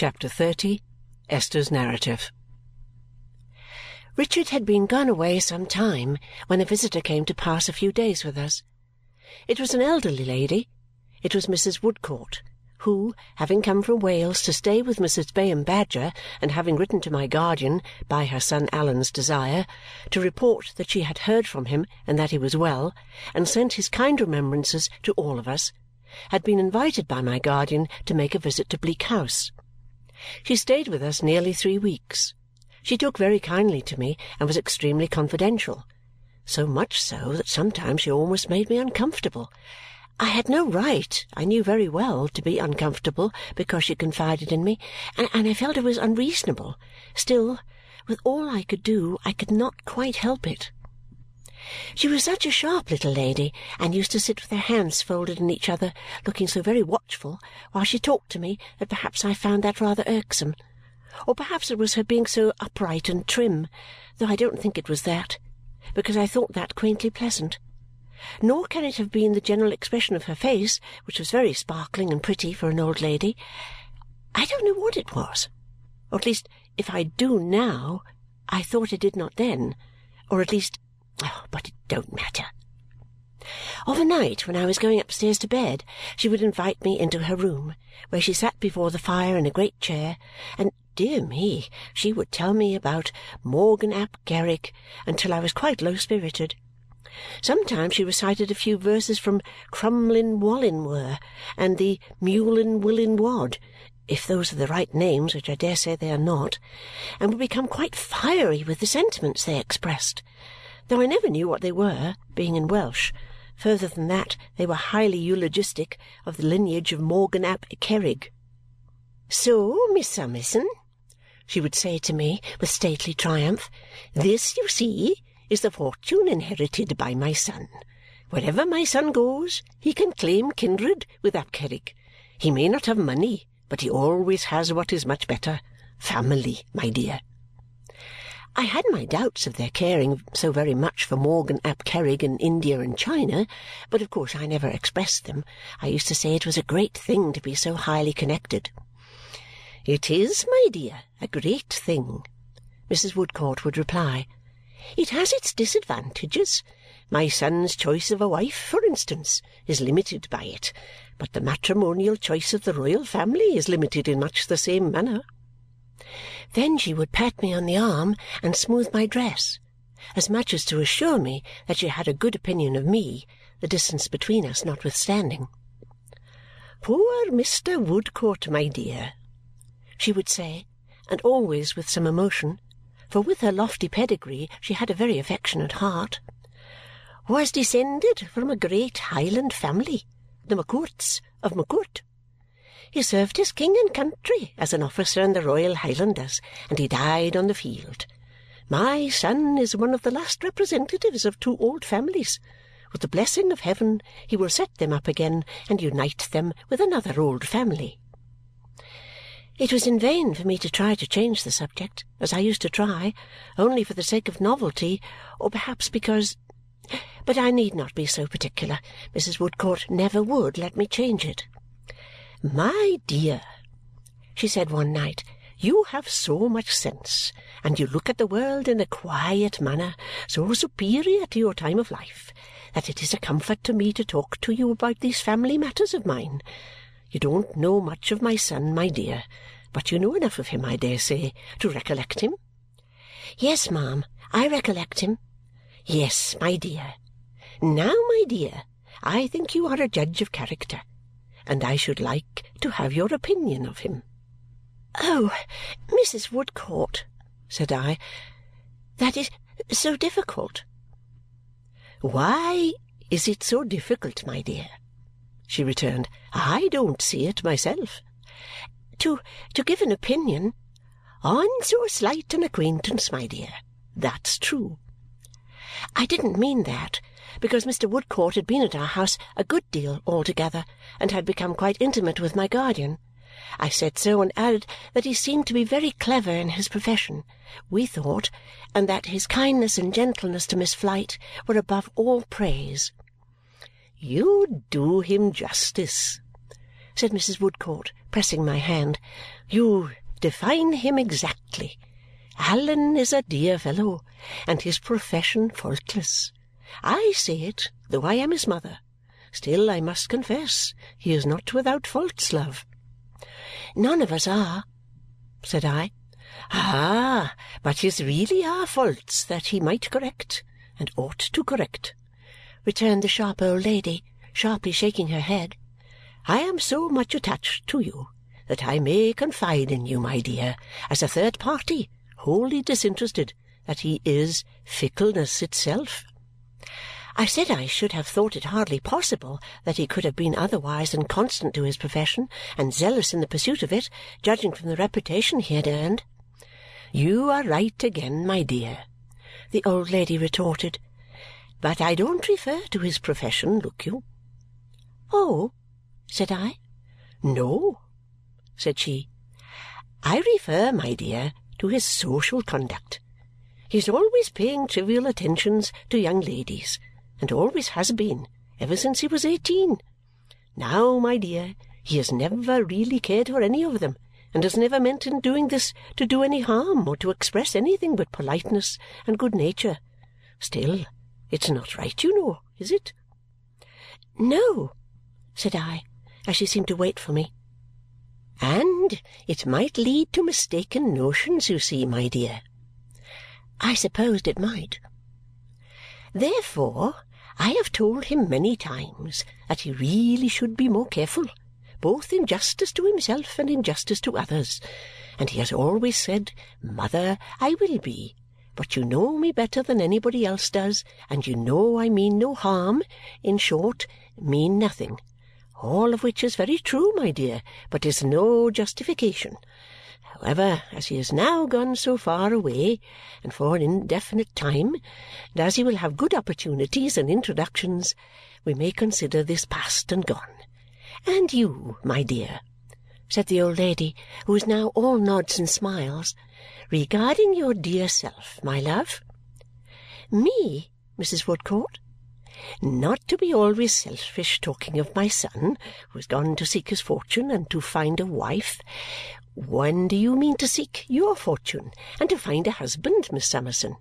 Chapter 30 Esther's Narrative Richard had been gone away some time when a visitor came to pass a few days with us. It was an elderly lady. It was Mrs. Woodcourt, who, having come from Wales to stay with Mrs. Bayham Badger and having written to my guardian, by her son Allan's desire, to report that she had heard from him and that he was well, and sent his kind remembrances to all of us, had been invited by my guardian to make a visit to Bleak House. She stayed with us nearly three weeks. She took very kindly to me and was extremely confidential, so much so that sometimes she almost made me uncomfortable I had no right, I knew very well, to be uncomfortable because she confided in me, and, and I felt it was unreasonable. Still, with all I could do, I could not quite help it. She was such a sharp little lady and used to sit with her hands folded in each other, looking so very watchful while she talked to me that perhaps I found that rather irksome. Or perhaps it was her being so upright and trim, though I don't think it was that, because I thought that quaintly pleasant nor can it have been the general expression of her face, which was very sparkling and pretty for an old lady. I don't know what it was, or at least if I do now, I thought I did not then, or at least Oh, but it don't matter. Of a night when I was going upstairs to bed, she would invite me into her room, where she sat before the fire in a great chair, and, dear me, she would tell me about Morgan ap Kerrig until I was quite low-spirited. Sometimes she recited a few verses from Crumlin Wallen and the Mewlin Willin Wad, if those are the right names, which I dare say they are not, and would become quite fiery with the sentiments they expressed, though I never knew what they were, being in Welsh. Further than that, they were highly eulogistic of the lineage of Morgan ap Kerrig. "So, Miss Summerson," she would say to me with stately triumph, "this, you see, is the fortune inherited by my son. Wherever my son goes, he can claim kindred with ap Kerrig. He may not have money, but he always has what is much better family, my dear." I had my doubts of their caring so very much for Morgan ap Kerrig in India and China, but of course I never expressed them. I used to say it was a great thing to be so highly connected. "It is, my dear, a great thing," Mrs. Woodcourt would reply. It has its disadvantages. My son's choice of a wife, for instance, is limited by it, but the matrimonial choice of the royal family is limited in much the same manner." Then she would pat me on the arm and smooth my dress, as much as to assure me that she had a good opinion of me, the distance between us notwithstanding. "Poor Mr. Woodcourt, my dear," she would say, and always with some emotion for with her lofty pedigree she had a very affectionate heart, was descended from a great Highland family, the MacCoorts of MacCoort. He served his king and country as an officer in the Royal Highlanders, and he died on the field. My son is one of the last representatives of two old families. With the blessing of heaven, he will set them up again and unite them with another old family. It was in vain for me to try to change the subject, as I used to try, only for the sake of novelty, or perhaps because but I need not be so particular. Mrs. Woodcourt never would let me change it. "My dear," she said one night, "you have so much sense, and you look at the world in a quiet manner so superior to your time of life, that it is a comfort to me to talk to you about these family matters of mine. You don't know much of my son, my dear, but you know enough of him, I dare say, to recollect him?" "Yes, ma'am, I recollect him." "Yes, my dear. Now, my dear, I think you are a judge of character, and I should like to have your opinion of him." "Oh, Mrs. Woodcourt," said I, "that is so difficult." "Why is it so difficult, my dear?" she returned. "I don't see it myself." "To to give an opinion "On so slight an acquaintance, my dear. That's true." I didn't mean that, because Mr. Woodcourt had been at our house a good deal altogether and had become quite intimate with my guardian. I said so and added that he seemed to be very clever in his profession, we thought, and that his kindness and gentleness to Miss Flite were above all praise. "You do him justice," said Mrs. Woodcourt, pressing my hand. "You define him exactly. Allan is a dear fellow, and his profession faultless. I say it, though I am his mother. Still, I must confess, he is not without faults, love." "None of us are," said I. "Ah! But his really are faults that he might correct, and ought to correct," returned the sharp old lady, sharply shaking her head. "I am so much attached to you that I may confide in you, my dear, as a third party, wholly disinterested, that he is fickleness itself." I said I should have thought it hardly possible that he could have been otherwise than constant to his profession and zealous in the pursuit of it, judging from the reputation he had earned. "You are right again, my dear," the old lady retorted. "But I don't refer to his profession, look you." "Oh!" said I. "No," said she. "I refer, my dear, to his social conduct. He is always paying trivial attentions to young ladies and always has been, ever since he was eighteen. Now, my dear, he has never really cared for any of them and has never meant in doing this to do any harm or to express anything but politeness and good nature. Still, it's not right, you know, is it?" "No," said I, as she seemed to wait for me. "And it might lead to mistaken notions, you see, my dear." I supposed it might. "Therefore I have told him many times that he really should be more careful, both in justice to himself and in justice to others, and he has always said, 'Mother, I will be, but you know me better than anybody else does, and you know I mean no harm in short, mean nothing.' All of which is very true, my dear, but is no justification. However, as he has now gone so far away, and for an indefinite time, and as he will have good opportunities and introductions, we may consider this past and gone. And you, my dear," said the old lady, who was now all nods and smiles, "regarding your dear self, my love." "Me, Mrs. Woodcourt?" Not to be always selfish talking of my son, who has gone to seek his fortune and to find a wife. When do you mean to seek your fortune and to find a husband, Miss Summerson?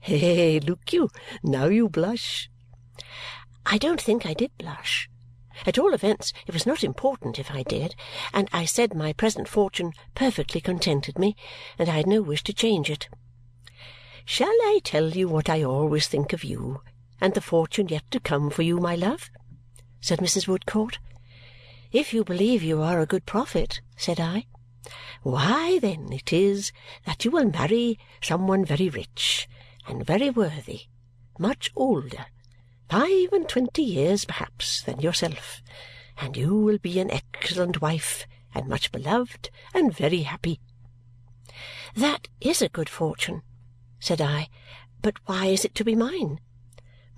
Hey, look you! Now you blush!" I don't think I did blush. At all events, it was not important if I did, and I said my present fortune perfectly contented me, and I had no wish to change it. "Shall I tell you what I always think of you and the fortune yet to come for you, my love?" said Mrs. Woodcourt. "If you believe you are a good prophet," said I. Why, then, it is that you will marry some one very rich and very worthy, much older, five and twenty years perhaps, than yourself, and you will be an excellent wife and much beloved and very happy." "That is a good fortune," said I, "but why is it to be mine?"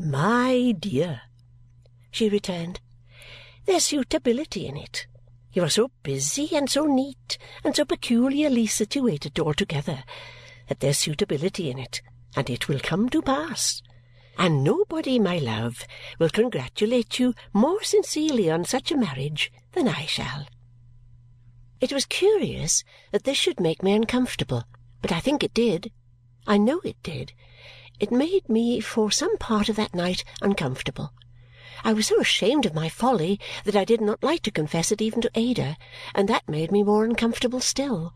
"My dear," she returned, "there's suitability in it. You are so busy, and so neat, and so peculiarly situated altogether that there's suitability in it, and it will come to pass. And nobody, my love, will congratulate you more sincerely on such a marriage than I shall." It was curious that this should make me uncomfortable, but I think it did. I know it did. It made me for some part of that night uncomfortable. I was so ashamed of my folly that I did not like to confess it even to Ada, and that made me more uncomfortable still.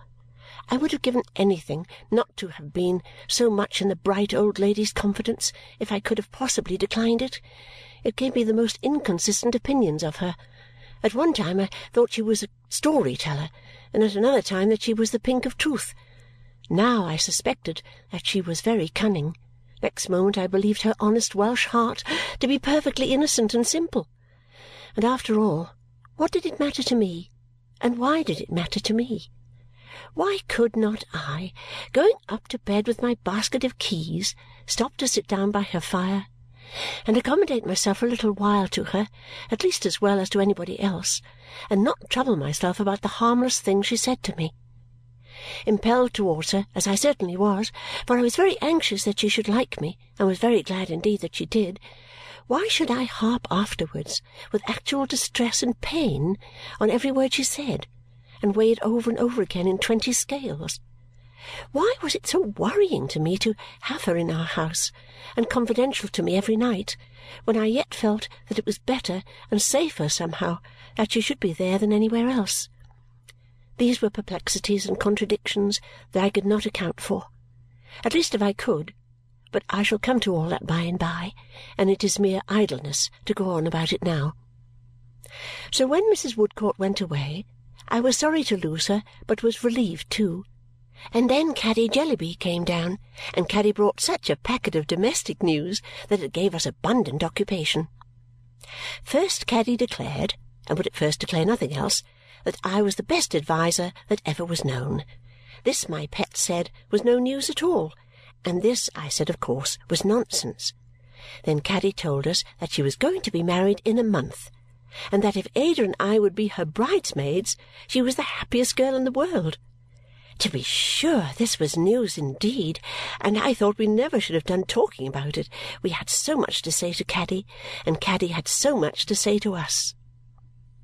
I would have given anything not to have been so much in the bright old lady's confidence if I could have possibly declined it. It gave me the most inconsistent opinions of her. At one time I thought she was a story teller, and at another time that she was the pink of truth. Now I suspected that she was very cunning. Next moment I believed her honest Welsh heart to be perfectly innocent and simple. And after all, what did it matter to me, and why did it matter to me? Why could not I, going up to bed with my basket of keys, stop to sit down by her fire and accommodate myself a little while to her, at least as well as to anybody else, and not trouble myself about the harmless things she said to me? Impelled towards her, as I certainly was, for I was very anxious that she should like me and was very glad indeed that she did, why should I harp afterwards, with actual distress and pain, on every word she said, and weigh it over and over again in twenty scales. Why was it so worrying to me to have her in our house and confidential to me every night, when I yet felt that it was better and safer somehow that she should be there than anywhere else? These were perplexities and contradictions that I could not account for. At least if I could, but I shall come to all that by and by, and it is mere idleness to go on about it now. So when Mrs. Woodcourt went away, I was sorry to lose her, but was relieved too and then Caddy Jellyby came down, and Caddy brought such a packet of domestic news that it gave us abundant occupation. First Caddy declared, and would at first declare nothing else, that I was the best adviser that ever was known. This, my pet said, was no news at all, and this, I said, of course, was nonsense. Then Caddy told us that she was going to be married in a month, and that if Ada and I would be her bridesmaids, she was the happiest girl in the world. To be sure, this was news indeed, and I thought we never should have done talking about it. We had so much to say to Caddy, and Caddy had so much to say to us.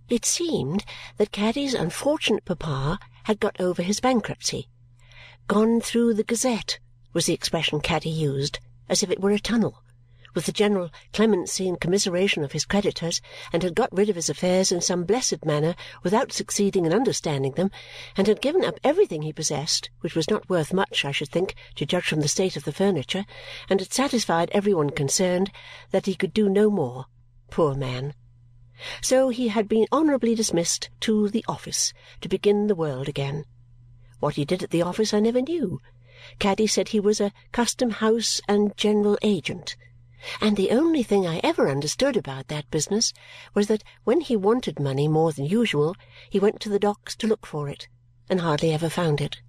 It seemed that Caddy's unfortunate papa had got over his bankruptcy. Gone through the Gazette was the expression Caddy used, as if it were a tunnel with the general clemency and commiseration of his creditors and had got rid of his affairs in some blessed manner without succeeding in understanding them and had given up everything he possessed, which was not worth much, I should think, to judge from the state of the furniture, and had satisfied every one concerned that he could do no more, poor man. So he had been honourably dismissed to the office to begin the world again. What he did at the office I never knew. Caddy said he was a custom house and general agent and the only thing I ever understood about that business was that when he wanted money more than usual, he went to the docks to look for it, and hardly ever found it.